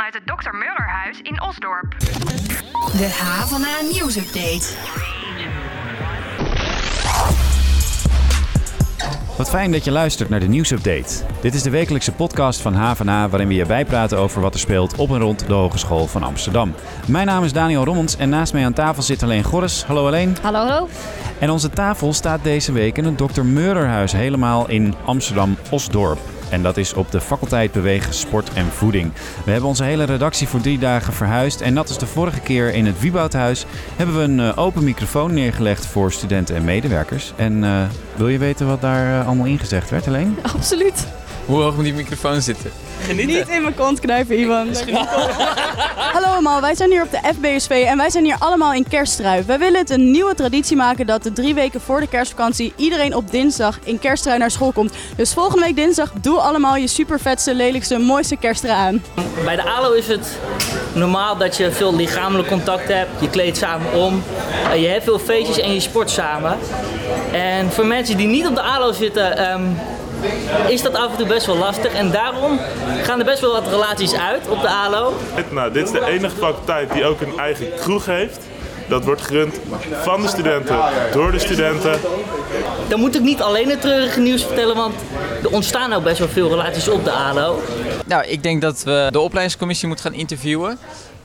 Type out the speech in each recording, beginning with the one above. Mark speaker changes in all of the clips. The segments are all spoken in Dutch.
Speaker 1: vanuit het Dr. Murderhuis in Osdorp.
Speaker 2: De Havana nieuwsupdate.
Speaker 3: Wat fijn dat je luistert naar de nieuwsupdate. Dit is de wekelijkse podcast van HVA waarin we je bijpraten over wat er speelt op en rond de Hogeschool van Amsterdam. Mijn naam is Daniel Rommens en naast mij aan tafel zit Helene Gorres. Hallo Alleen.
Speaker 4: Hallo, hallo.
Speaker 3: En onze tafel staat deze week in het Dr. Murderhuis helemaal in Amsterdam-Osdorp. En dat is op de faculteit Bewegen, Sport en Voeding. We hebben onze hele redactie voor drie dagen verhuisd. En net als de vorige keer in het Wieboudhuis hebben we een eh, open microfoon neergelegd voor studenten en medewerkers. En eh, wil je weten wat daar eh, allemaal ingezegd werd, alleen?
Speaker 4: Absoluut.
Speaker 5: Hoe hoog moet die microfoon zitten?
Speaker 6: Niet in mijn kont knijpen, Ivan. Hallo allemaal, wij zijn hier op de FBSV en wij zijn hier allemaal in kersttrui. Wij willen het een nieuwe traditie maken dat de drie weken voor de kerstvakantie iedereen op dinsdag in kersttrui naar school komt. Dus volgende week dinsdag doe allemaal je supervetste, lelijkste, mooiste kersttrui aan.
Speaker 7: Bij de ALO is het normaal dat je veel lichamelijk contact hebt. Je kleedt samen om. eh, Je hebt veel feestjes en je sport samen. En voor mensen die niet op de ALO zitten, ehm, is dat af en toe best wel lastig. En daarom gaan er best wel wat relaties uit op de ALO.
Speaker 8: Nou, dit is de enige faculteit die ook een eigen kroeg heeft. Dat wordt gerund van de studenten, door de studenten.
Speaker 7: Dan moet ik niet alleen het treurige nieuws vertellen, want er ontstaan ook best wel veel relaties op de ALO.
Speaker 5: Nou, ik denk dat we de opleidingscommissie moeten gaan interviewen.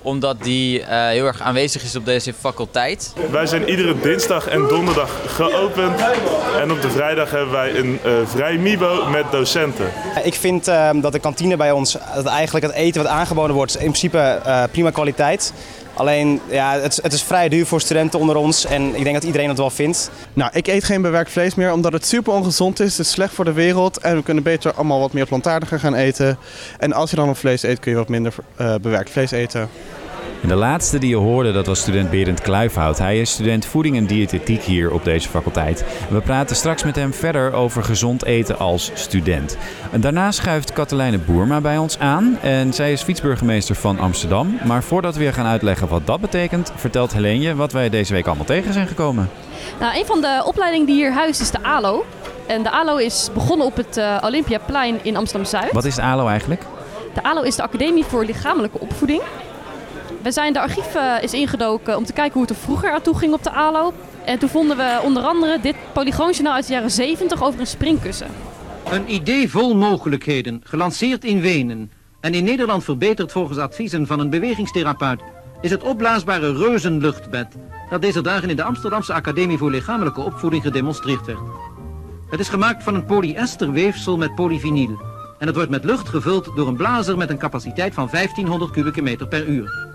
Speaker 5: Omdat die eh, heel erg aanwezig is op deze faculteit.
Speaker 8: Wij zijn iedere dinsdag en donderdag geopend. En op de vrijdag hebben wij een eh, vrij MIBO met docenten.
Speaker 9: Ik vind ehm, dat de kantine bij ons, dat eigenlijk het eten wat aangeboden wordt, in principe eh, prima kwaliteit. Alleen, ja, het, het is vrij duur voor studenten onder ons en ik denk dat iedereen dat wel vindt.
Speaker 10: Nou, ik eet geen bewerkt vlees meer omdat het super ongezond is. Het is slecht voor de wereld en we kunnen beter allemaal wat meer plantaardiger gaan eten. En als je dan op vlees eet, kun je wat minder eh, bewerkt vlees eten.
Speaker 3: En de laatste die je hoorde, dat was student Berend Kluifhout. Hij is student voeding en diëtetiek hier op deze faculteit. We praten straks met hem verder over gezond eten als student. En daarna schuift Katelijne Boerma bij ons aan. En zij is fietsburgemeester van Amsterdam. Maar voordat we weer gaan uitleggen wat dat betekent, vertelt Helene wat wij deze week allemaal tegen zijn gekomen.
Speaker 4: Nou, een van de opleidingen die hier huist is de ALO. En de ALO is begonnen op het eh, Olympiaplein in Amsterdam-Zuid.
Speaker 3: Wat is de ALO eigenlijk?
Speaker 4: De ALO is de Academie voor Lichamelijke Opvoeding. We zijn de archief eh, is ingedoken om te kijken hoe het er vroeger aan toe ging op de ALO. En toen vonden we onder andere dit polygoonjournaal uit de jaren 70 over een springkussen.
Speaker 11: Een idee vol mogelijkheden, gelanceerd in Wenen en in Nederland verbeterd volgens adviezen van een bewegingstherapeut, is het opblaasbare reuzenluchtbed dat deze dagen in de Amsterdamse Academie voor Lichamelijke Opvoeding gedemonstreerd werd. Het is gemaakt van een polyesterweefsel met polyvinyl en het wordt met lucht gevuld door een blazer met een capaciteit van 1500 kubieke meter per uur.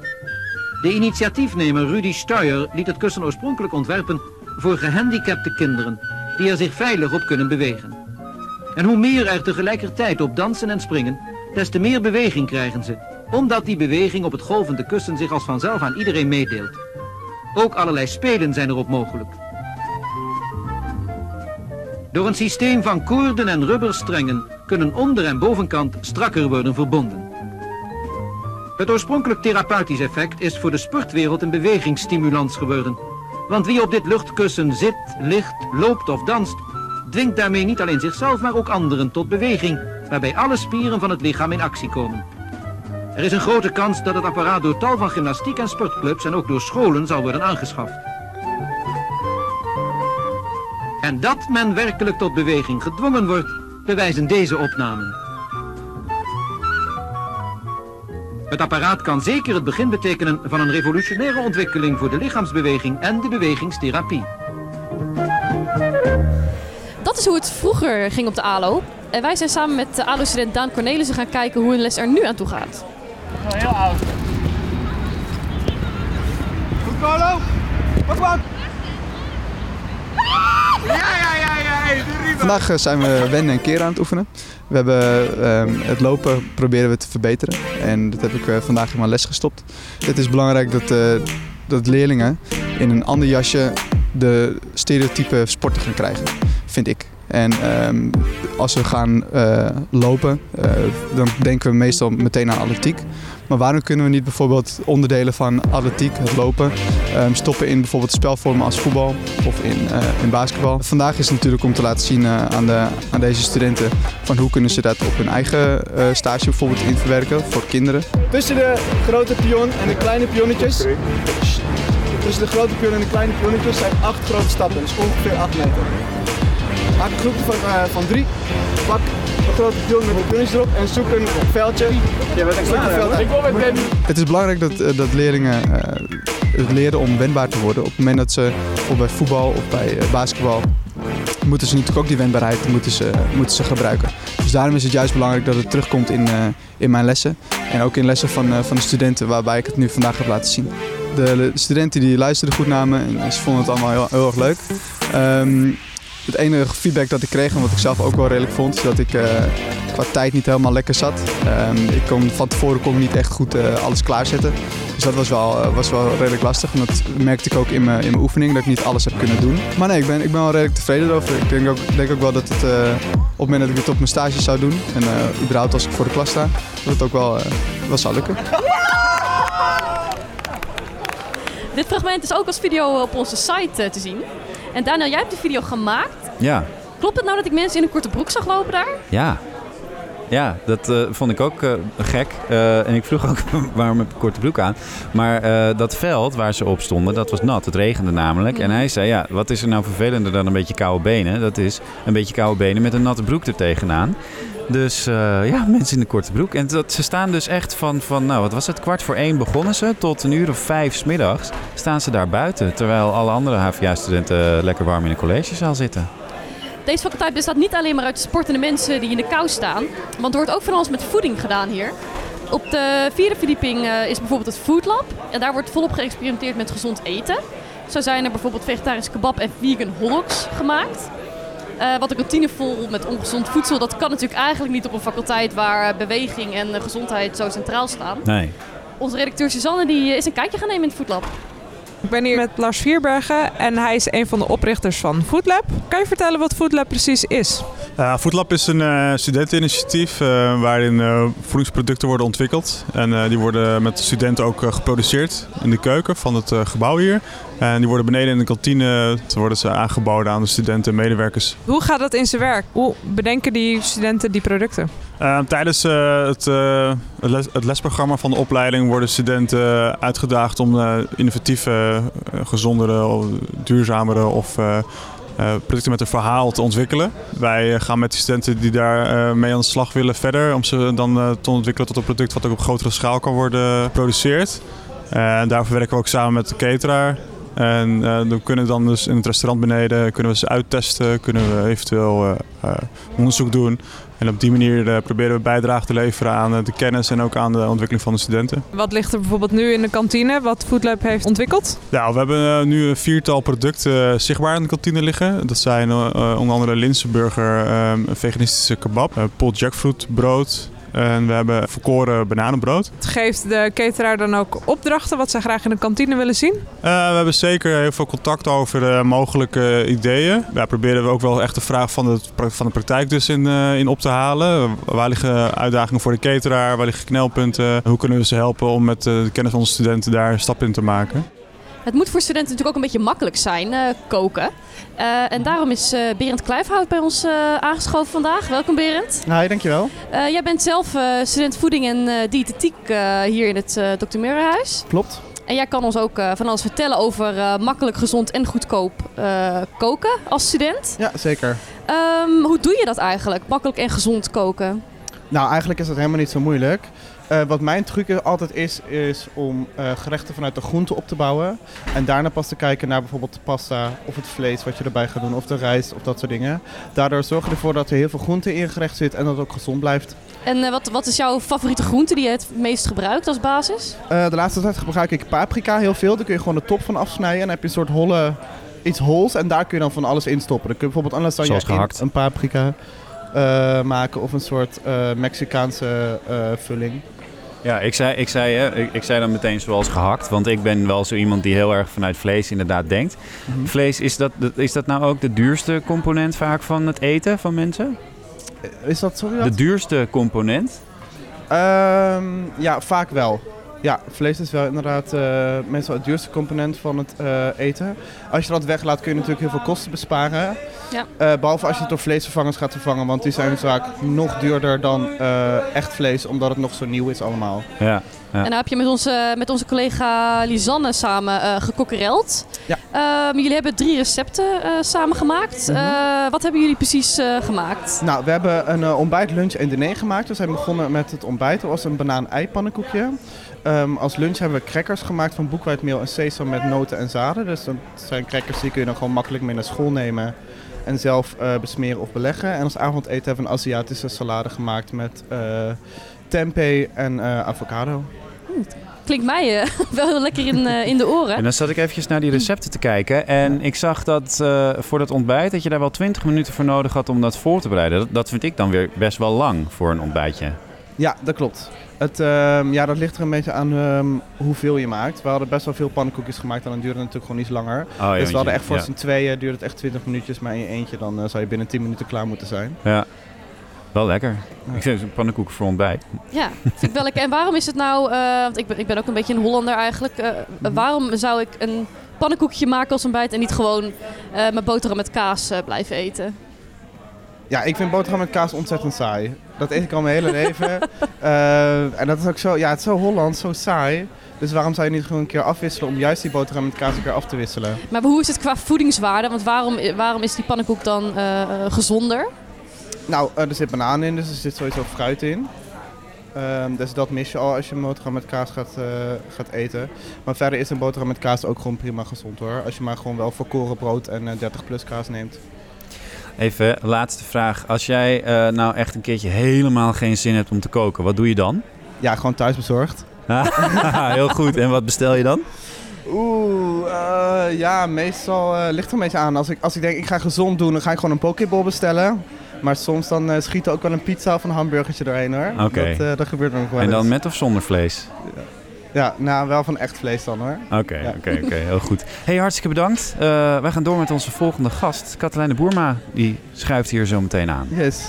Speaker 11: De initiatiefnemer Rudy Steuer liet het kussen oorspronkelijk ontwerpen voor gehandicapte kinderen die er zich veilig op kunnen bewegen. En hoe meer er tegelijkertijd op dansen en springen, des te meer beweging krijgen ze, omdat die beweging op het golvende kussen zich als vanzelf aan iedereen meedeelt. Ook allerlei spelen zijn erop mogelijk. Door een systeem van koorden en rubberstrengen kunnen onder- en bovenkant strakker worden verbonden. Het oorspronkelijk therapeutisch effect is voor de sportwereld een bewegingsstimulans geworden. Want wie op dit luchtkussen zit, ligt, loopt of danst, dwingt daarmee niet alleen zichzelf, maar ook anderen tot beweging, waarbij alle spieren van het lichaam in actie komen. Er is een grote kans dat het apparaat door tal van gymnastiek- en sportclubs en ook door scholen zal worden aangeschaft. En dat men werkelijk tot beweging gedwongen wordt, bewijzen deze opnamen. Het apparaat kan zeker het begin betekenen van een revolutionaire ontwikkeling voor de lichaamsbeweging en de bewegingstherapie.
Speaker 4: Dat is hoe het vroeger ging op de ALO. En wij zijn samen met de ALO-student Daan Cornelissen gaan kijken hoe een les er nu aan toe gaat.
Speaker 12: Heel oud. Goed, Carlo. Wat wat? Ja, ja, ja, ja. Hey, de riemen.
Speaker 10: Vandaag eh, zijn we wennen en keren aan het oefenen. We hebben ehm, het lopen proberen we te verbeteren. En dat heb ik eh, vandaag in mijn les gestopt. Het is belangrijk dat, eh, dat leerlingen in een ander jasje de stereotype sporten gaan krijgen. Vind ik.
Speaker 13: En ehm, als we gaan eh, lopen, eh, dan denken we meestal meteen aan atletiek. Maar waarom kunnen we niet bijvoorbeeld onderdelen van atletiek, het lopen, ehm, stoppen in bijvoorbeeld spelvormen als voetbal of in, eh, in basketbal? Vandaag is het natuurlijk om te laten zien eh, aan, de, aan deze studenten van hoe kunnen ze dat op hun eigen eh, stage bijvoorbeeld in verwerken voor kinderen.
Speaker 14: Tussen de grote pion en de kleine pionnetjes. Tussen de grote pion en de kleine pionnetjes zijn acht grote stappen, dus ongeveer 8 meter. Maak een groepje van, eh, van drie. Pak een grote pion met de pionnetjes erop en zoek een veldje. Ja, wat ik veld.
Speaker 13: Het is belangrijk dat, eh, dat leerlingen eh, het leren om wendbaar te worden. Op het moment dat ze bijvoorbeeld bij voetbal of bij eh, basketbal moeten ze natuurlijk ook die wendbaarheid moeten ze, moeten ze gebruiken. Dus daarom is het juist belangrijk dat het terugkomt in, eh, in mijn lessen. En ook in lessen van, eh, van de studenten waarbij ik het nu vandaag heb laten zien. De, de studenten die luisterden goed naar me en ze vonden het allemaal heel, heel erg leuk. Ehm, het enige feedback dat ik kreeg en wat ik zelf ook wel redelijk vond, is dat ik eh, qua tijd niet helemaal lekker zat. Ehm, ik kon, van tevoren kon niet echt goed eh, alles klaarzetten. Dus dat was wel, eh, was wel redelijk lastig. En dat merkte ik ook in mijn, in mijn oefening, dat ik niet alles heb kunnen doen. Maar nee, ik ben, ik ben wel redelijk tevreden erover. Ik denk ook, denk ook wel dat het op het moment dat ik het op mijn stage zou doen, en überhaupt als ik voor de klas sta, dat het ook wel, wel zou lukken.
Speaker 4: Dit fragment is ook als video op onze site te zien. En Daniel, jij hebt de video gemaakt.
Speaker 3: Ja,
Speaker 4: Klopt het nou dat ik mensen in een korte broek zag lopen daar?
Speaker 3: ja. Ja, dat eh, vond ik ook eh, gek. Eh, en ik vroeg ook waarom heb ik een korte broek aan. Maar dat veld waar ze op stonden, dat was nat. Het regende namelijk. En hij zei, ja, wat is er nou vervelender dan een beetje koude benen? Dat is een beetje koude benen met een natte broek er tegenaan. Dus eh, ja, mensen in de korte broek. En dat, ze staan dus echt van, van, nou wat was het, kwart voor één begonnen ze. Tot een uur of vijf smiddags staan ze daar buiten. Terwijl alle andere HVA-studenten lekker warm in een collegezaal zitten.
Speaker 4: Deze faculteit bestaat niet alleen maar uit sportende mensen die in de kou staan. Want er wordt ook van alles met voeding gedaan hier. Op de vierde verdieping eh, is bijvoorbeeld het Food Lab. En daar wordt volop geëxperimenteerd met gezond eten. Zo zijn er bijvoorbeeld vegetarische kebab en vegan hotdogs gemaakt. Eh, wat een kantine vol met ongezond voedsel, dat kan natuurlijk eigenlijk niet op een faculteit waar beweging en eh, gezondheid zo centraal staan.
Speaker 3: Nee.
Speaker 4: Onze redacteur Suzanne die eh, is een kijkje gaan nemen in het Food Lab.
Speaker 15: Ik ben hier met Lars Vierbergen en hij is een van de oprichters van Foodlab. Kan je vertellen wat Foodlab precies is?
Speaker 16: Uh, Foodlab is een uh, studenteninitiatief uh, waarin voedingsproducten worden ontwikkeld. En die worden met studenten ook geproduceerd in de keuken van het gebouw hier. En die worden beneden in de kantine worden ze aangeboden aan de studenten en medewerkers.
Speaker 15: Hoe gaat dat in zijn werk? Hoe bedenken die studenten die producten?
Speaker 16: Tijdens het, het, les, het, lesprogramma van de opleiding worden studenten uitgedaagd om innovatieve, gezondere, duurzamere of producten met een verhaal te ontwikkelen. Wij gaan met de studenten die daar mee aan de slag willen verder om ze dan te ontwikkelen tot een product wat ook op grotere schaal kan worden geproduceerd. En daarvoor werken we ook samen met de cateraar. En uh, we kunnen dan dus in het restaurant beneden kunnen we ze uittesten, kunnen we eventueel onderzoek doen. En op die manier proberen we bijdrage te leveren aan de kennis en ook aan de ontwikkeling van de studenten.
Speaker 15: Wat ligt er bijvoorbeeld nu in de kantine, wat Foodlab heeft ontwikkeld?
Speaker 16: Ja, we hebben nu een viertal producten zichtbaar in de kantine liggen. Dat zijn onder andere linzenburger, een veganistische kebab, pot jackfruit brood, en we hebben verkoren bananenbrood.
Speaker 15: Geeft de cateraar dan ook opdrachten wat zij graag in de kantine willen zien? Uh,
Speaker 16: we hebben zeker heel veel contact over de mogelijke ideeën. Daar proberen we ook wel echt de vraag van de, van de praktijk dus in, uh, in op te halen. Waar liggen uitdagingen voor de cateraar? Waar liggen knelpunten? Hoe kunnen we ze helpen om met de kennis van onze studenten daar een stap in te maken?
Speaker 4: Het moet voor studenten natuurlijk ook een beetje makkelijk zijn, uh, koken. Uh, en daarom is uh, Berend Kluifhout bij ons aangeschoven vandaag. Welkom Berend.
Speaker 17: Hi, dankjewel.
Speaker 4: jij bent zelf student voeding en diëtetiek hier in het Dr. Meurenhuis.
Speaker 17: Klopt.
Speaker 4: En jij kan ons ook van alles vertellen over makkelijk, gezond en goedkoop koken als student.
Speaker 17: Ja, zeker.
Speaker 4: Um, hoe doe je dat eigenlijk, makkelijk en gezond koken?
Speaker 17: Nou, eigenlijk is dat helemaal niet zo moeilijk. Uh, wat mijn truc altijd is, is om uh, gerechten vanuit de groente op te bouwen. En daarna pas te kijken naar bijvoorbeeld de pasta of het vlees wat je erbij gaat doen. Of de rijst of dat soort dingen. Daardoor zorg je ervoor dat er heel veel groente in je gerecht zit en dat het ook gezond blijft.
Speaker 4: En uh, wat, wat is jouw favoriete groente die je het meest gebruikt als basis?
Speaker 17: de laatste tijd gebruik ik paprika heel veel. Daar kun je gewoon de top van afsnijden. En dan heb je een soort holle, iets hols. En daar kun je dan van alles in stoppen. Dan kun je bijvoorbeeld anders dan je een paprika uh, maken of een soort uh, Mexicaanse uh, vulling.
Speaker 3: Ja, ik zei, ik, zei, hè, ik, ik zei dan meteen zoals gehakt. Want ik ben wel zo iemand die heel erg vanuit vlees inderdaad denkt.
Speaker 17: Mhm.
Speaker 3: Vlees, is dat, is dat nou ook de duurste component vaak van het eten van mensen?
Speaker 17: Is dat, sorry?
Speaker 3: De duurste component?
Speaker 17: Ehm, ja, vaak wel. Ja, vlees is wel inderdaad eh, meestal het duurste component van het eh, eten. Als je dat weglaat kun je natuurlijk heel veel kosten besparen.
Speaker 4: Ja.
Speaker 17: Eh, behalve als je het door vleesvervangers gaat vervangen, want die zijn vaak nog duurder dan eh, echt vlees, omdat het nog zo nieuw is allemaal.
Speaker 3: Ja.
Speaker 4: En dan heb je met onze, met onze collega Lisanne samen eh gekokkereld.
Speaker 17: Ja.
Speaker 4: Ehm, jullie hebben drie recepten eh, samen gemaakt.
Speaker 17: Mhm.
Speaker 4: Eh, wat hebben jullie precies gemaakt?
Speaker 17: Nou, we hebben een ontbijt, lunch en diner gemaakt. We zijn begonnen met het ontbijt. Dat was een banaan-ei-pannenkoekje. Ehm, als lunch hebben we crackers gemaakt van boekwijdmeel en sesam met noten en zaden. Dus dat zijn crackers die kun je dan gewoon makkelijk mee naar school nemen en zelf besmeren of beleggen. En als avondeten hebben we een Aziatische salade gemaakt met tempeh en eh, avocado.
Speaker 4: Klinkt mij eh, wel heel lekker in, eh, in de oren.
Speaker 3: En dan zat ik eventjes naar die recepten te kijken. En ik zag dat eh, voor dat ontbijt dat je daar wel 20 minuten voor nodig had om dat voor te bereiden. Dat, dat vind ik dan weer best wel lang voor een ontbijtje.
Speaker 17: Ja, dat klopt. Het, ehm, ja, dat ligt er een beetje aan ehm, hoeveel je maakt. We hadden best wel veel pannenkoekjes gemaakt en dan duurde het natuurlijk gewoon iets langer.
Speaker 3: ja, want
Speaker 17: dus we hadden echt voor
Speaker 3: ja.
Speaker 17: z'n tweeën duurde het echt 20 minuutjes, maar in je eentje dan zou je binnen 10 minuten klaar moeten zijn.
Speaker 3: Ja, wel lekker. Ik vind een pannenkoek voor ontbijt.
Speaker 4: Ja, vind ik wel lekker. En waarom is het nou, eh, want ik ben, ik ben ook een beetje een Hollander eigenlijk. eh,
Speaker 17: Mhm.
Speaker 4: waarom zou ik een pannenkoekje maken als ontbijt en niet gewoon eh, mijn boterham met kaas blijven eten?
Speaker 17: Ja, ik vind boterham met kaas ontzettend saai. Dat eet ik al mijn hele leven. Eh, en dat is ook zo, ja, het is zo Hollands, zo saai. Dus waarom zou je niet gewoon een keer afwisselen om juist die boterham met kaas een keer af te wisselen?
Speaker 4: Maar hoe is het qua voedingswaarde? Want waarom, waarom is die pannenkoek dan gezonder?
Speaker 17: Nou, eh, er zit banaan in, dus er zit sowieso fruit in. Ehm, dus dat mis je al als je een boterham met kaas gaat, eh, gaat eten. Maar verder is een boterham met kaas ook gewoon prima gezond hoor. Als je maar gewoon wel volkoren brood en eh, 30 plus kaas neemt.
Speaker 3: Even, laatste vraag. Als jij eh, nou echt een keertje helemaal geen zin hebt om te koken, wat doe je dan?
Speaker 17: Ja, gewoon thuis bezorgd.
Speaker 3: Heel goed. En wat bestel je dan?
Speaker 17: Oeh, eh, ja, meestal eh, ligt er een beetje aan. Als ik, als ik denk ik ga gezond doen, dan ga ik gewoon een pokeball bestellen. Maar soms dan eh, schiet er ook wel een pizza of een hamburgertje doorheen hoor.
Speaker 3: Oké.
Speaker 17: Dat, eh, dat gebeurt nog wel
Speaker 3: En dan
Speaker 17: eens.
Speaker 3: met of zonder vlees?
Speaker 17: Ja, nou wel van echt vlees dan hoor.
Speaker 3: Oké, oké, oké. Heel goed. Hey, hartstikke bedankt. Eh, wij gaan door met onze volgende gast. Katelijne Boerma, die schuift hier zo meteen aan.
Speaker 17: Yes.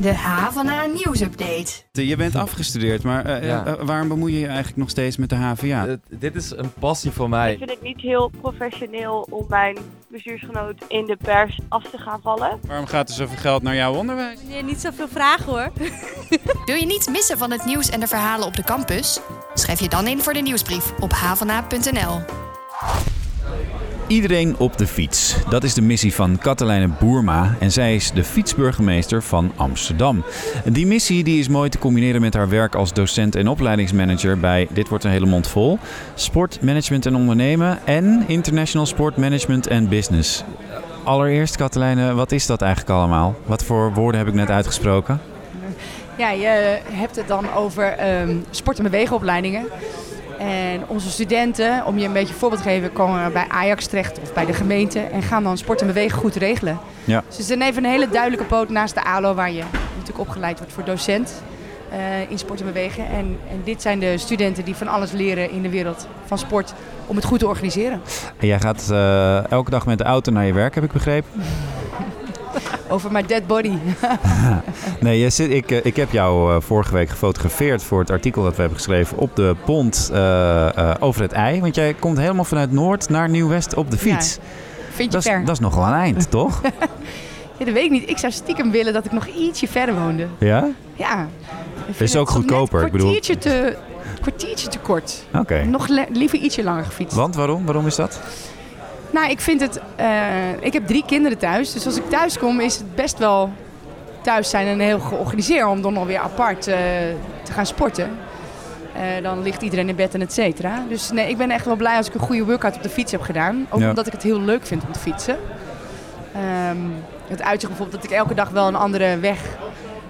Speaker 2: De HVA nieuwsupdate.
Speaker 3: Je bent afgestudeerd, maar eh,
Speaker 18: Ja.
Speaker 3: eh, waarom bemoei je je eigenlijk nog steeds met de HVA?
Speaker 18: Eh, dit is een passie voor mij.
Speaker 19: Ik vind het niet heel professioneel om mijn bestuursgenoot in de pers af te gaan vallen.
Speaker 3: Waarom gaat er zoveel geld naar jouw onderwijs?
Speaker 20: Nee, niet zoveel vragen hoor.
Speaker 2: Wil je niets missen van het nieuws en de verhalen op de campus? Schrijf je dan in voor de nieuwsbrief op havana.nl.
Speaker 3: Iedereen op de fiets. Dat is de missie van Katelijne Boerma en zij is de fietsburgemeester van Amsterdam. Die missie die is mooi te combineren met haar werk als docent en opleidingsmanager bij Dit wordt een hele mond vol, Sport, Management en Ondernemen en International Sport Management and Business. Allereerst Katelijne, wat is dat eigenlijk allemaal? Wat voor woorden heb ik net uitgesproken?
Speaker 21: Ja, je hebt het dan over ehm, sport- en beweegopleidingen. En onze studenten, om je een beetje een voorbeeld te geven, komen bij Ajax terecht of bij de gemeente en gaan dan sport en bewegen goed regelen.
Speaker 3: Ja.
Speaker 21: Dus het is dan even een hele duidelijke poot naast de ALO, waar je natuurlijk opgeleid wordt voor docent eh, in sport en bewegen. En, en dit zijn de studenten die van alles leren in de wereld van sport om het goed te organiseren.
Speaker 3: En jij gaat eh, elke dag met de auto naar je werk, heb ik begrepen?
Speaker 21: Over mijn dead body.
Speaker 3: Nee, je zit, ik, eh, ik heb jou eh, vorige week gefotografeerd voor het artikel dat we hebben geschreven op de pont eh, over het ei. Want jij komt helemaal vanuit Noord naar Nieuw-West op de fiets.
Speaker 21: Vind je
Speaker 3: dat, is,
Speaker 21: ver?
Speaker 3: dat is nogal een eind, toch?
Speaker 21: Ja, dat weet ik niet. Ik zou stiekem willen dat ik nog ietsje verder woonde.
Speaker 3: Ja?
Speaker 21: Ja. Vind
Speaker 3: Is ook goedkoper, ik bedoel-
Speaker 21: te, kwartiertje te kort.
Speaker 3: Oké.
Speaker 21: Nog liever ietsje langer gefietst.
Speaker 3: Want waarom? Waarom is dat?
Speaker 21: Nou, ik vind het... eh, ik heb drie kinderen thuis. Dus als ik thuis kom is het best wel thuis zijn en heel georganiseerd om dan nog weer apart eh, te gaan sporten. Eh, dan ligt iedereen in bed en et cetera. Dus nee, ik ben echt wel blij als ik een goede workout op de fiets heb gedaan. Ook
Speaker 3: Ja.
Speaker 21: omdat ik het heel leuk vind om te fietsen. Ehm, het uitzicht bijvoorbeeld dat ik elke dag wel een andere weg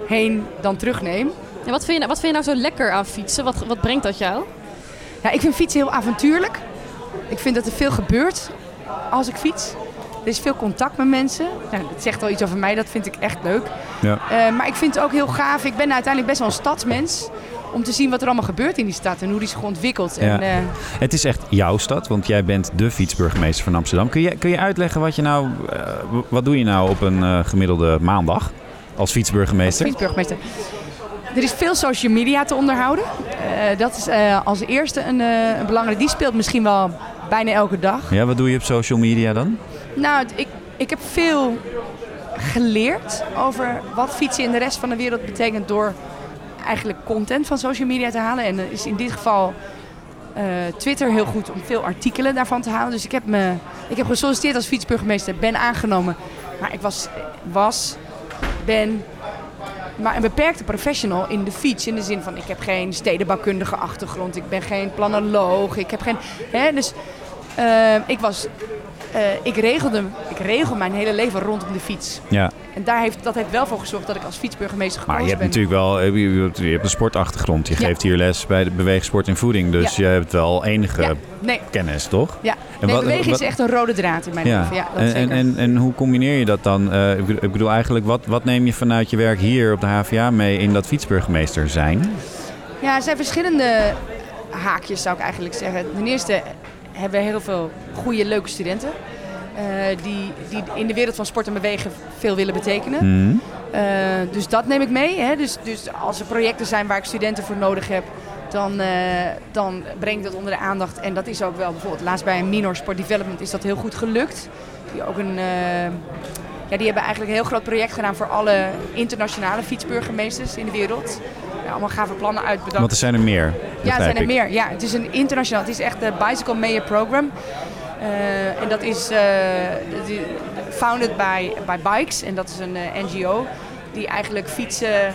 Speaker 21: heen dan terugneem.
Speaker 4: En wat vind, je, nou- wat vind je nou zo lekker aan fietsen? Wat, wat brengt dat jou?
Speaker 21: Ja, ik vind fietsen heel avontuurlijk. Ik vind dat er veel gebeurt als ik fiets. Er is veel contact met mensen. Nou, dat zegt wel iets over mij, dat vind ik echt leuk.
Speaker 3: Ja.
Speaker 21: Eh, maar ik vind het ook heel gaaf. Ik ben uiteindelijk best wel een stadsmens. om te zien wat er allemaal gebeurt in die stad en hoe die zich ontwikkelt.
Speaker 3: Ja.
Speaker 21: En, eh,
Speaker 3: Het is echt jouw stad, want jij bent de fietsburgemeester van Amsterdam. Kun je, kun je uitleggen wat je nou, eh, wat doe je nou op een gemiddelde maandag als fietsburgemeester?
Speaker 21: Fietsburgemeester. Er is veel social media te onderhouden. Dat is als eerste een, een belangrijke. Die speelt misschien wel bijna elke dag.
Speaker 3: Ja, wat doe je op social media dan?
Speaker 21: Nou, ik, ik heb veel geleerd over wat fietsen in de rest van de wereld betekent door eigenlijk content van social media te halen. En is in dit geval eh, Twitter heel goed om veel artikelen daarvan te halen. Dus ik heb, me, ik heb gesolliciteerd als fietsburgemeester, ben aangenomen. Maar ik was, was ben maar een beperkte professional in de fiets. In de zin van, ik heb geen stedenbouwkundige achtergrond. Ik ben geen planoloog. Ik heb geen... Hè, dus eh, ik was... eh, ik, regelde, ik regel mijn hele leven rondom de fiets.
Speaker 3: Ja,
Speaker 21: En daar heeft, dat heeft wel voor gezorgd dat ik als fietsburgemeester
Speaker 3: maar
Speaker 21: gekozen
Speaker 3: je hebt
Speaker 21: ben.
Speaker 3: natuurlijk wel eh, je hebt, je hebt een sportachtergrond. Je
Speaker 21: Ja.
Speaker 3: geeft hier les bij de beweegsport en voeding, dus je hebt wel enige
Speaker 21: nee.
Speaker 3: kennis, toch?
Speaker 21: Ja,
Speaker 3: En
Speaker 21: nee,
Speaker 3: wat-
Speaker 21: is echt een rode draad in mijn leven. Ja, dat
Speaker 3: en,
Speaker 21: zeker.
Speaker 3: en, en, en hoe combineer je dat dan? Eh, ik bedoel- ik bedoel eigenlijk, wat, wat neem je vanuit je werk hier op de HVA mee in dat fietsburgemeester zijn?
Speaker 21: Ja, er zijn verschillende haakjes, zou ik eigenlijk zeggen. Ten eerste hebben we heel veel goede, leuke studenten. eh, die, die in de wereld van sport en bewegen veel willen betekenen.
Speaker 3: Mhm.
Speaker 21: Eh, dus dat neem ik mee. Hè. Dus, dus als er projecten zijn waar ik studenten voor nodig heb, dan, eh, dan breng ik dat onder de aandacht. En dat is ook wel bijvoorbeeld laatst bij een minor sport development is dat heel goed gelukt. Die, ook een, ja, die hebben eigenlijk een heel groot project gedaan voor alle internationale fietsburgemeesters in de wereld. Allemaal gave plannen uitbedacht.
Speaker 3: Want er zijn er meer.
Speaker 21: Ja, er zijn er
Speaker 3: ik.
Speaker 21: meer. Ja, het is een internationaal. Het is echt de Bicycle Mayor Program. Eh, en dat is eh, is founded by, by Bikes. En dat is een eh, NGO die eigenlijk fietsen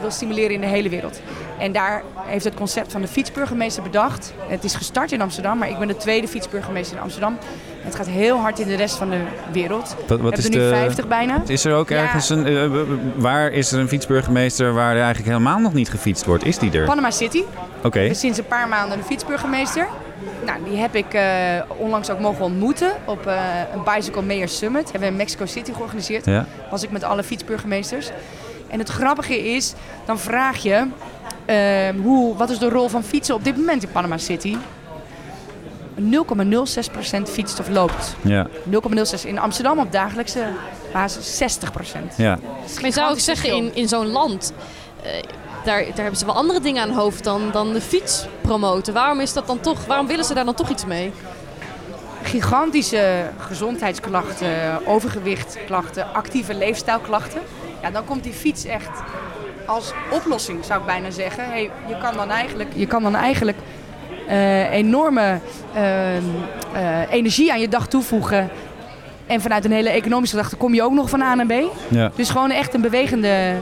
Speaker 21: wil stimuleren in de hele wereld. En daar heeft het concept van de fietsburgemeester bedacht. Het is gestart in Amsterdam, maar ik ben de tweede fietsburgemeester in Amsterdam. Het gaat heel hard in de rest van de wereld.
Speaker 3: Wat, wat
Speaker 21: we
Speaker 3: is
Speaker 21: hebben er nu
Speaker 3: de,
Speaker 21: 50 bijna.
Speaker 3: Is er ook
Speaker 21: Ja.
Speaker 3: ergens een. eh, waar is er een fietsburgemeester waar er eigenlijk helemaal nog niet gefietst wordt? Is die er?
Speaker 21: Panama City.
Speaker 3: Oké.
Speaker 21: Sinds een paar maanden een fietsburgemeester. Nou, die heb ik eh, onlangs ook mogen ontmoeten op eh, een Bicycle Mayor Summit. Hebben we in Mexico City georganiseerd.
Speaker 3: Ja.
Speaker 21: Was ik met alle fietsburgemeesters. En het grappige is, dan vraag je, ehm, hoe, wat is de rol van fietsen op dit moment in Panama City? 0,06% fietst of loopt.
Speaker 3: Ja.
Speaker 21: 0,06 in Amsterdam op dagelijkse basis 60%.
Speaker 3: Ja.
Speaker 4: Maar je zou ook zeggen, in, in zo'n land, eh, daar, daar hebben ze wel andere dingen aan het hoofd dan, dan de fiets promoten. Waarom is dat dan toch, waarom willen ze daar dan toch iets mee?
Speaker 21: gigantische gezondheidsklachten, overgewichtklachten, actieve leefstijlklachten. Ja, dan komt die fiets echt als oplossing, zou ik bijna zeggen. Hey, je kan dan eigenlijk, je kan dan eigenlijk enorme ehm, eh, energie aan je dag toevoegen. En vanuit een hele economische gedachte kom je ook nog van A naar B.
Speaker 3: Ja.
Speaker 21: Dus gewoon echt een bewegende eh,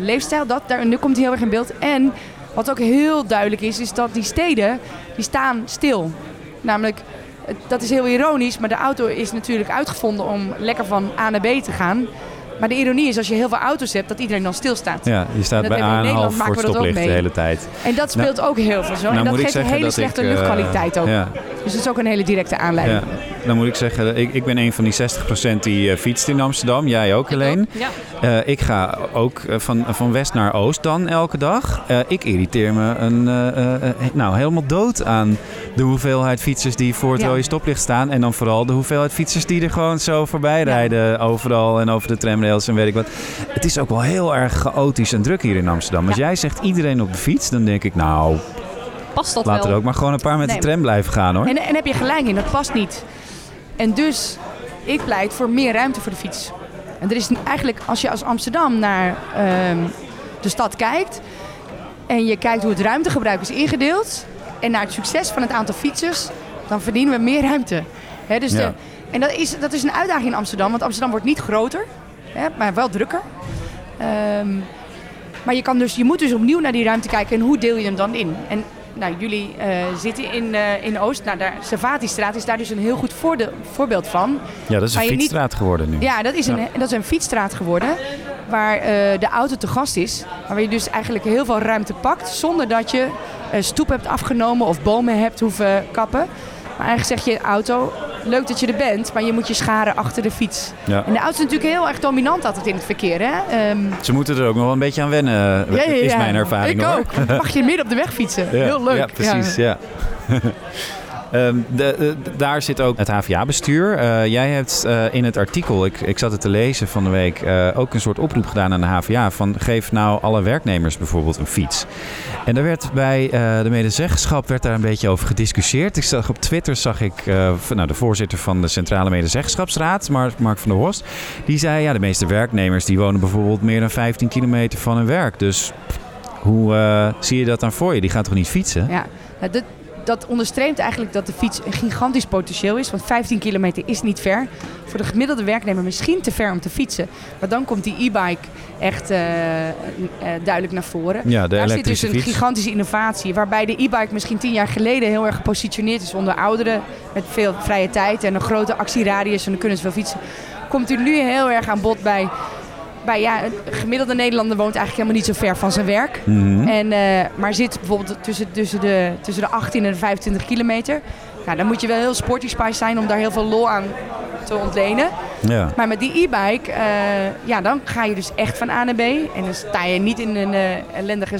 Speaker 21: leefstijl. Dat, daar, nu komt hij heel erg in beeld. En wat ook heel duidelijk is, is dat die steden, die staan stil. Namelijk, dat is heel ironisch, maar de auto is natuurlijk uitgevonden om lekker van A naar B te gaan. Maar de ironie is, als je heel veel auto's hebt, dat iedereen dan stilstaat.
Speaker 3: Ja, je staat bij
Speaker 21: hebben we in
Speaker 3: A en half voor
Speaker 21: maken
Speaker 3: het
Speaker 21: we dat ook
Speaker 3: stoplicht de
Speaker 21: mee.
Speaker 3: hele tijd.
Speaker 21: En dat speelt
Speaker 3: Nou,
Speaker 21: ook heel veel zo.
Speaker 3: nou
Speaker 21: en dat geeft een hele slechte
Speaker 3: ik, eh,
Speaker 21: luchtkwaliteit ook.
Speaker 3: ja.
Speaker 21: Dus dat is ook een hele directe aanleiding.
Speaker 3: Ja, dan moet ik zeggen, ik, ik ben een van die 60% die eh, fietst in Amsterdam. Jij ook, Helene.
Speaker 4: Ja.
Speaker 3: Eh, ik ga ook eh, van, van west naar oost dan elke dag. Ik irriteer me een, nou, helemaal dood aan de hoeveelheid fietsers die voor het
Speaker 21: Ja.
Speaker 3: rode stoplicht staan. En dan vooral de hoeveelheid fietsers die er gewoon zo voorbij rijden. Overal en over de tramrails en weet ik wat. Het is ook wel heel erg chaotisch en druk hier in Amsterdam. Als jij zegt iedereen op de fiets, dan denk ik nou...
Speaker 4: Past dat
Speaker 3: Laat
Speaker 4: wel?
Speaker 3: er ook maar gewoon een paar met
Speaker 21: Nee.
Speaker 3: de tram blijven gaan hoor.
Speaker 21: En, en heb je gelijk in, dat past niet. En dus, ik pleit voor meer ruimte voor de fiets. En er is eigenlijk, als je als Amsterdam naar ehm, de stad kijkt... en je kijkt hoe het ruimtegebruik is ingedeeld... en naar het succes van het aantal fietsers... dan verdienen we meer ruimte. Dus
Speaker 3: Ja.
Speaker 21: de, en dat is, dat is een uitdaging in Amsterdam, want Amsterdam wordt niet groter... Hè, maar wel drukker. Ehm, maar je, kan dus, je moet dus opnieuw naar die ruimte kijken en hoe deel je hem dan in? En nou, jullie eh, zitten in, eh, in Oost. Nou, daar, Savatistraat is daar dus een heel goed voorbeeld van.
Speaker 3: Ja, dat is een
Speaker 21: niet-
Speaker 3: fietsstraat geworden nu.
Speaker 21: Ja, dat is een,
Speaker 3: Ja.
Speaker 21: dat is een fietsstraat geworden. Waar eh, de auto te gast is. Waar je dus eigenlijk heel veel ruimte pakt. Zonder dat je eh, stoep hebt afgenomen of bomen hebt hoeven kappen. Maar eigenlijk zeg je auto, leuk dat je er bent, maar je moet je scharen achter de fiets.
Speaker 3: Ja.
Speaker 21: En de auto is natuurlijk heel erg dominant altijd in het verkeer. Hè? Ehm,
Speaker 3: Ze moeten er ook nog wel een beetje aan wennen,
Speaker 21: ja, ja,
Speaker 3: is mijn ervaring
Speaker 21: Ik
Speaker 3: hoor.
Speaker 21: ook. Mag je midden op de weg fietsen. Heel leuk.
Speaker 3: Ja, precies. Ja. Ehm, daar zit ook het HVA-bestuur. Eh, jij hebt eh, in het artikel, ik, ik zat het te lezen van de week, eh, ook een soort oproep gedaan aan de HVA. Van geef nou alle werknemers bijvoorbeeld een fiets. En daar werd bij de medezeggenschap werd daar een beetje over gediscussieerd. Ik zag op Twitter zag ik nou, de voorzitter van de Centrale Medezeggenschapsraad, Mark, van der Horst. Die zei ja, de meeste werknemers die wonen bijvoorbeeld meer dan 15 kilometer van hun werk. Dus hoe zie je dat dan voor je? Die gaan toch niet fietsen?
Speaker 21: Ja, nou, dat onderstreept eigenlijk dat de fiets een gigantisch potentieel is. Want 15 kilometer is niet ver. Voor de gemiddelde werknemer misschien te ver om te fietsen. Maar dan komt die e-bike echt eh, eh, duidelijk naar voren.
Speaker 3: Ja, de
Speaker 21: Daar zit dus een
Speaker 3: fiets.
Speaker 21: gigantische innovatie. Waarbij de e-bike misschien tien jaar geleden heel erg gepositioneerd is onder ouderen. Met veel vrije tijd en een grote actieradius. En dan kunnen ze veel fietsen. Komt u nu heel erg aan bod bij bij ja, een gemiddelde Nederlander woont eigenlijk helemaal niet zo ver van zijn werk.
Speaker 3: Mhm.
Speaker 21: en, eh, maar zit bijvoorbeeld tussen, tussen, de, tussen de 18 en de 25 kilometer. Nou, dan moet je wel heel sporty spice zijn om daar heel veel lol aan te ontlenen.
Speaker 3: Ja.
Speaker 21: Maar met die e-bike, eh, ja, dan ga je dus echt van A naar B. En dan sta je niet in een eh, ellendige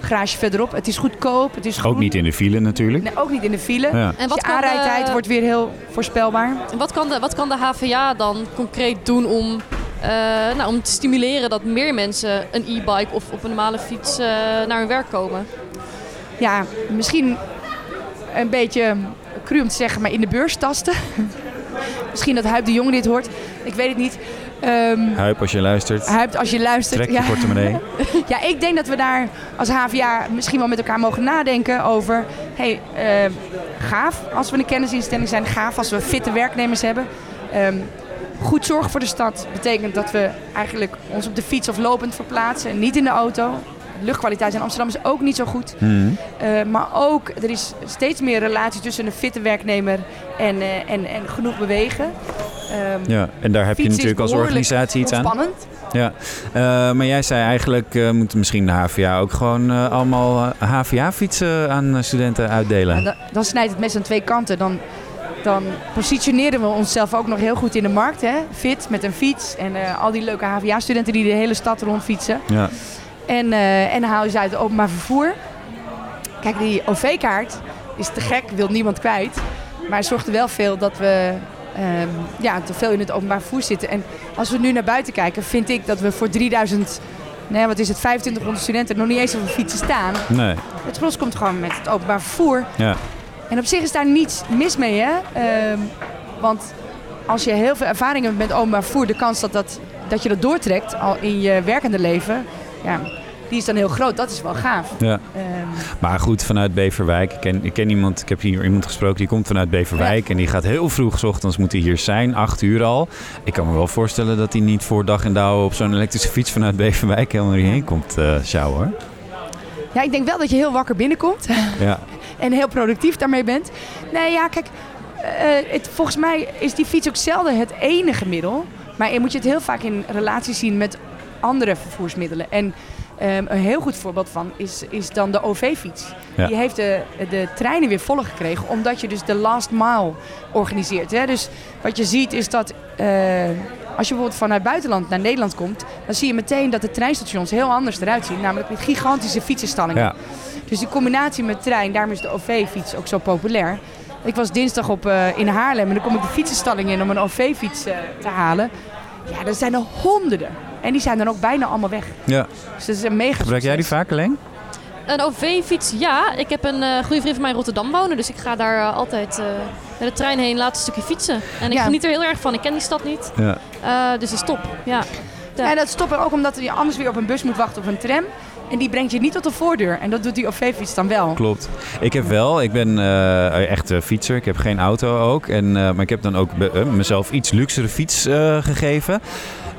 Speaker 21: garage verderop. Het is goedkoop, het is
Speaker 3: Ook niet in de file natuurlijk.
Speaker 21: Nee, ook niet in de file.
Speaker 3: Ja.
Speaker 21: En
Speaker 4: En
Speaker 21: wat
Speaker 4: de-
Speaker 21: aanrijdtijd wordt weer heel voorspelbaar.
Speaker 4: En wat kan de, wat kan de HVA dan concreet doen om, nou, om te stimuleren dat meer mensen een e-bike of op een normale fiets eh, naar hun werk komen?
Speaker 21: ja, misschien een beetje cru om te zeggen, maar in de beurs tasten. misschien dat Huip de Jong dit hoort. Ik weet het niet. Ehm
Speaker 3: Huip, als je luistert.
Speaker 21: Huip, als je luistert.
Speaker 3: Trek je portemonnee.
Speaker 21: ja, ik denk dat we daar als HVA misschien wel met elkaar mogen nadenken over... hey, eh, gaaf als we een kennisinstelling zijn. Gaaf als we fitte werknemers hebben. Ehm, goed zorg voor de stad betekent dat we eigenlijk ons op de fiets of lopend verplaatsen. En niet in de auto. De luchtkwaliteit in Amsterdam is ook niet zo goed.
Speaker 3: Mhm.
Speaker 21: Eh, maar ook, er is steeds meer relatie tussen een fitte werknemer en, eh, en, en genoeg bewegen. Ehm,
Speaker 3: Ja, en daar heb je natuurlijk als organisatie iets aan.
Speaker 21: ontspannend.
Speaker 3: Ja, Eh, maar jij zei eigenlijk eh moet misschien de HVA ook gewoon allemaal HVA-fietsen aan studenten uitdelen.
Speaker 21: Dan, dan snijdt het mes aan twee kanten. Dan, dan positioneren we onszelf ook nog heel goed in de markt. Hè? Fit, met een fiets. En eh, al die leuke HVA-studenten die de hele stad rondfietsen.
Speaker 3: Ja.
Speaker 21: En, eh, en dan haal je ze uit het openbaar vervoer. Kijk, die OV-kaart is te gek, wil niemand kwijt. Maar het zorgt er wel veel dat we ehm, ja, te veel in het openbaar vervoer zitten. En als we nu naar buiten kijken, vind ik dat we voor 3000, nee, wat is het, 2500 studenten nog niet eens op een fietsen staan.
Speaker 3: Nee.
Speaker 21: Het gros komt gewoon met het openbaar vervoer.
Speaker 3: Ja.
Speaker 21: En op zich is daar niets mis mee, hè? Ehm, want als je heel veel ervaring hebt met openbaar vervoer, de kans dat, dat, dat je dat doortrekt al in je werkende leven, ja, die is dan heel groot. Dat is wel gaaf.
Speaker 3: Ja.
Speaker 21: Ehm,
Speaker 3: Maar goed, vanuit Beverwijk. Ik ken, ik ken iemand, ik heb hier iemand gesproken die komt vanuit Beverwijk. En die gaat heel vroeg 's ochtends moet hij hier zijn, acht uur al. Ik kan me wel voorstellen dat hij niet voor dag en dauw op zo'n elektrische fiets vanuit Beverwijk helemaal hierheen komt sjouwen, hoor.
Speaker 21: ja, ik denk wel dat je heel wakker binnenkomt
Speaker 3: Ja.
Speaker 21: en heel productief daarmee bent. Nee, ja, kijk, eh, het, volgens mij is die fiets ook zelden het enige middel. Maar je moet je het heel vaak in relatie zien met andere vervoersmiddelen. En ehm, een heel goed voorbeeld van is, is dan de OV-fiets.
Speaker 20: Ja.
Speaker 21: Die heeft de, de treinen weer voller gekregen, omdat je dus de last mile organiseert. Hè? Dus wat je ziet is dat eh, als je bijvoorbeeld vanuit buitenland naar Nederland komt, dan zie je meteen dat de treinstations heel anders eruit zien. Namelijk met gigantische fietsenstallingen.
Speaker 3: Ja.
Speaker 21: Dus die combinatie met trein, daarom is de OV-fiets ook zo populair. Ik was dinsdag op, eh, in Haarlem en dan kom ik de fietsenstalling in om een OV-fiets eh, te halen. Ja, er zijn er honderden. En die zijn dan ook bijna allemaal weg.
Speaker 3: Ja.
Speaker 21: Dus dat is een mega
Speaker 3: Gebruik jij die vaak alleen?
Speaker 4: Een OV-fiets, ja. Ik heb een eh, goede vriend van mij in Rotterdam wonen. Dus ik ga daar eh, altijd met de trein heen, laat een stukje fietsen. En ik
Speaker 21: Ja.
Speaker 4: geniet er heel erg van. Ik ken die stad niet.
Speaker 3: Ja.
Speaker 4: Eh, dus dat is top, ja.
Speaker 21: Ja. En dat stopt er ook omdat je anders weer op een bus moet wachten of een tram. En die brengt je niet tot de voordeur. En dat doet die OV-fiets dan wel.
Speaker 3: Klopt. Ik heb wel, ik ben eh, echt eh, fietser. Ik heb geen auto ook. En, eh, maar ik heb dan ook be- mezelf iets luxere fiets eh, gegeven.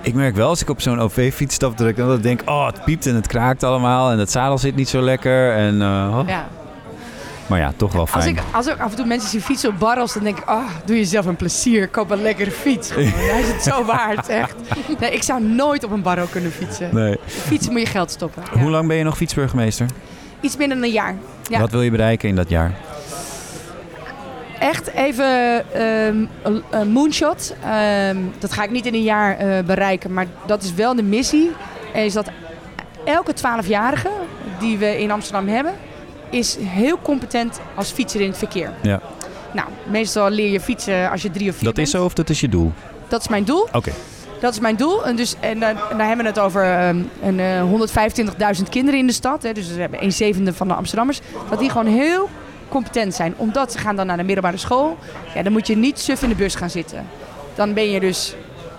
Speaker 3: Ik merk wel als ik op zo'n OV-fiets stap dat ik dan denk, oh het piept en het kraakt allemaal en het zadel zit niet zo lekker. En, eh, oh.
Speaker 21: Ja.
Speaker 3: Maar ja, toch wel
Speaker 21: Als
Speaker 3: fijn.
Speaker 21: ik, als ik af en toe mensen zie fietsen op barrels, dan denk ik, ah, doe jezelf een plezier. Koop een lekkere fiets. Hij is het zo waard, echt. Nee, ik zou nooit op een barrel kunnen fietsen.
Speaker 3: Nee.
Speaker 21: Fietsen moet je geld stoppen.
Speaker 3: Hoe lang ben je nog fietsburgemeester?
Speaker 21: Iets minder dan een jaar. Ja.
Speaker 3: Wat wil je bereiken in dat jaar?
Speaker 21: echt even ehm, een- moonshot. Ehm, dat ga ik niet in een jaar eh, bereiken, maar dat is wel de missie. En is dat elke 12-jarige die we in Amsterdam hebben, is heel competent als fietser in het verkeer.
Speaker 3: Ja.
Speaker 21: Nou, meestal leer je fietsen als je drie of vier
Speaker 3: Dat
Speaker 21: bent.
Speaker 3: is zo of dat is je doel?
Speaker 21: Dat is mijn doel.
Speaker 3: Oké.
Speaker 21: Dat is mijn doel. En, dus, en, dan, en dan hebben we het over ehm, een, eh, 125.000 kinderen in de stad. Hè, dus we hebben een zevende van de Amsterdammers. Dat die gewoon heel competent zijn. Omdat ze gaan dan naar de middelbare school. Ja, dan moet je niet suf in de bus gaan zitten. Dan ben je dus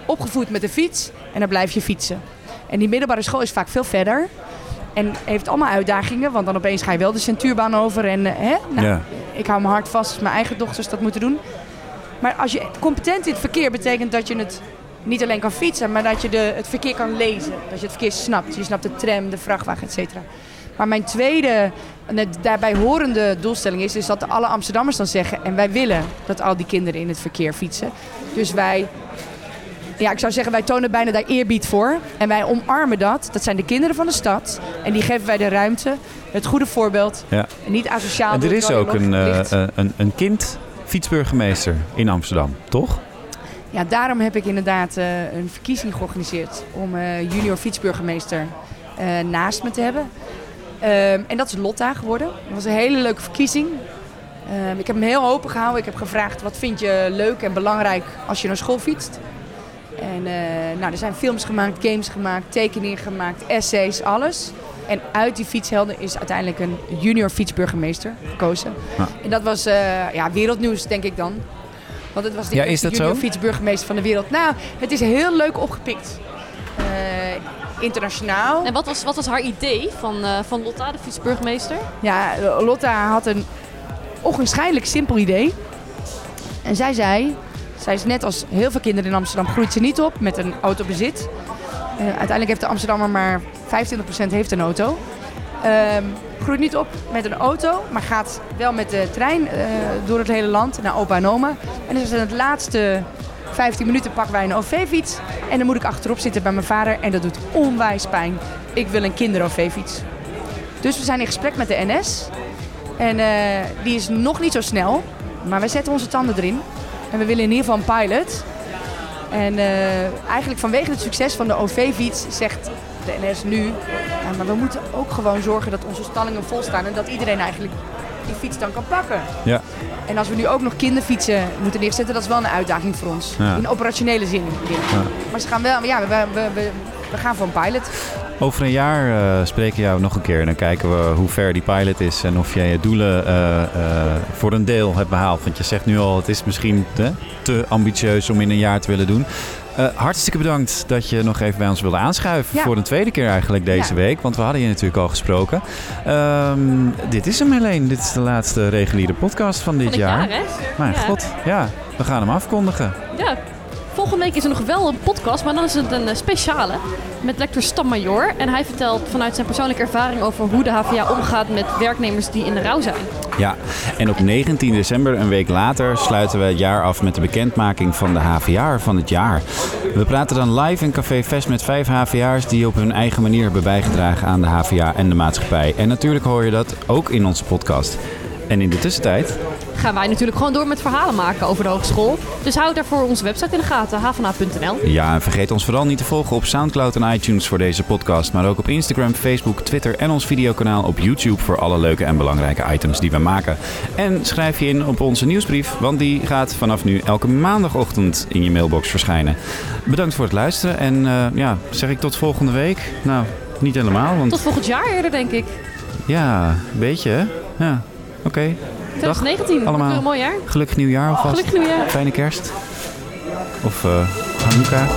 Speaker 21: opgevoed met de fiets en dan blijf je fietsen. En die middelbare school is vaak veel verder. En heeft allemaal uitdagingen, want dan opeens ga je wel de centuurbaan over. En eh, hè? Nou,
Speaker 3: Ja.
Speaker 21: ik hou mijn hart vast als mijn eigen dochters dat moeten doen. Maar als je competent in het verkeer betekent dat je het niet alleen kan fietsen, maar dat je de, het verkeer kan lezen. Dat je het verkeer snapt. Je snapt de tram, de vrachtwagen, et cetera. Maar mijn tweede, daarbij horende doelstelling is, is dat alle Amsterdammers dan zeggen... en wij willen dat al die kinderen in het verkeer fietsen. Dus wij, ja, ik zou zeggen, wij tonen bijna daar eerbied voor. En wij omarmen dat. Dat zijn de kinderen van de stad. En die geven wij de ruimte, het goede voorbeeld.
Speaker 3: Ja.
Speaker 21: En niet asociaal.
Speaker 3: En er is ook een,
Speaker 21: licht.
Speaker 3: eh, een, een kind fietsburgemeester in Amsterdam, toch?
Speaker 21: Ja, daarom heb ik inderdaad eh, een verkiezing georganiseerd om eh, junior fietsburgemeester eh, naast me te hebben. Ehm, en dat is Lotta geworden. Dat was een hele leuke verkiezing. Ehm, ik heb hem heel open gehouden. Ik heb gevraagd wat vind je leuk en belangrijk als je naar school fietst. En eh, nou, er zijn films gemaakt, games gemaakt, tekeningen gemaakt, essays, alles. En uit die fietshelden is uiteindelijk een junior fietsburgemeester gekozen.
Speaker 3: Ja.
Speaker 21: En dat was eh, ja, wereldnieuws, denk ik dan. Want het was de
Speaker 3: Ja, is
Speaker 21: eerste
Speaker 3: dat
Speaker 21: junior
Speaker 3: zo?
Speaker 21: fietsburgemeester van de wereld. Nou, het is heel leuk opgepikt. Eh, internationaal.
Speaker 4: En wat was, wat was haar idee van, eh, van Lotta, de fietsburgemeester?
Speaker 21: Ja, Lotta had een onwaarschijnlijk simpel idee. En zij zei, zij is net als heel veel kinderen in Amsterdam, groeit ze niet op met een autobezit. Eh, uiteindelijk heeft de Amsterdammer maar 25% heeft een auto. Ehm, groeit niet op met een auto, maar gaat wel met de trein eh, door het hele land naar opa en oma. En dus in het laatste 15 minuten pakken wij een OV-fiets. En dan moet ik achterop zitten bij mijn vader en dat doet onwijs pijn. Ik wil een kinder-OV-fiets. Dus we zijn in gesprek met de NS. En eh, die is nog niet zo snel, maar wij zetten onze tanden erin. En we willen in ieder geval een pilot. En eh, eigenlijk vanwege het succes van de OV-fiets zegt de NS nu... Ja, maar we moeten ook gewoon zorgen dat onze stallingen vol staan... en dat iedereen eigenlijk die fiets dan kan pakken.
Speaker 3: Ja.
Speaker 21: En als we nu ook nog kinderfietsen moeten neerzetten... dat is wel een uitdaging voor ons.
Speaker 3: Ja.
Speaker 21: In operationele zin.
Speaker 3: Ja.
Speaker 21: Maar ze gaan wel... Ja, we, we, we, we gaan voor een pilot.
Speaker 3: Over een jaar eh, spreken we jou nog een keer en dan kijken we hoe ver die pilot is en of jij je doelen eh, eh, voor een deel hebt behaald. Want je zegt nu al, het is misschien te, te ambitieus om in een jaar te willen doen. Hartstikke bedankt dat je nog even bij ons wilde aanschuiven.
Speaker 21: Ja.
Speaker 3: Voor een tweede keer eigenlijk deze
Speaker 21: Ja.
Speaker 3: week. Want we hadden je natuurlijk al gesproken. Ehm, dit is hem Helene. Dit is de laatste reguliere podcast van dit jaar.
Speaker 4: jaar, hè?
Speaker 3: Mijn
Speaker 4: Ja.
Speaker 3: god, ja. We gaan hem afkondigen.
Speaker 4: Ja, volgende week is er nog wel een podcast, maar dan is het een eh, speciale met lector Stam Major. En hij vertelt vanuit zijn persoonlijke ervaring over hoe de HVA omgaat met werknemers die in de rouw zijn.
Speaker 3: Ja, en op 19 december, een week later, sluiten we het jaar af met de bekendmaking van de HVA van het jaar. We praten dan live in Café Fest met vijf HVA'ers die op hun eigen manier hebben bijgedragen aan de HVA en de maatschappij. En natuurlijk hoor je dat ook in onze podcast. En in de tussentijd,
Speaker 4: Gaan wij natuurlijk gewoon door met verhalen maken over de hogeschool. Dus houd daarvoor onze website in de gaten, havana.nl.
Speaker 3: ja, en vergeet ons vooral niet te volgen op Soundcloud en iTunes voor deze podcast, maar ook op Instagram, Facebook, Twitter en ons videokanaal op YouTube voor alle leuke en belangrijke items die we maken. En schrijf je in op onze nieuwsbrief, want die gaat vanaf nu elke maandagochtend in je mailbox verschijnen. Bedankt voor het luisteren en eh, ja, zeg ik tot volgende week? Nou, niet helemaal, want
Speaker 4: Tot volgend jaar eerder, denk ik.
Speaker 3: ja, een beetje hè? Ja, oké. Dag
Speaker 4: 2019,
Speaker 3: allemaal.
Speaker 4: Een mooi jaar.
Speaker 3: Gelukkig nieuwjaar alvast.
Speaker 4: Gelukkig nieuwjaar.
Speaker 3: Fijne kerst. Of eh Hanukkah.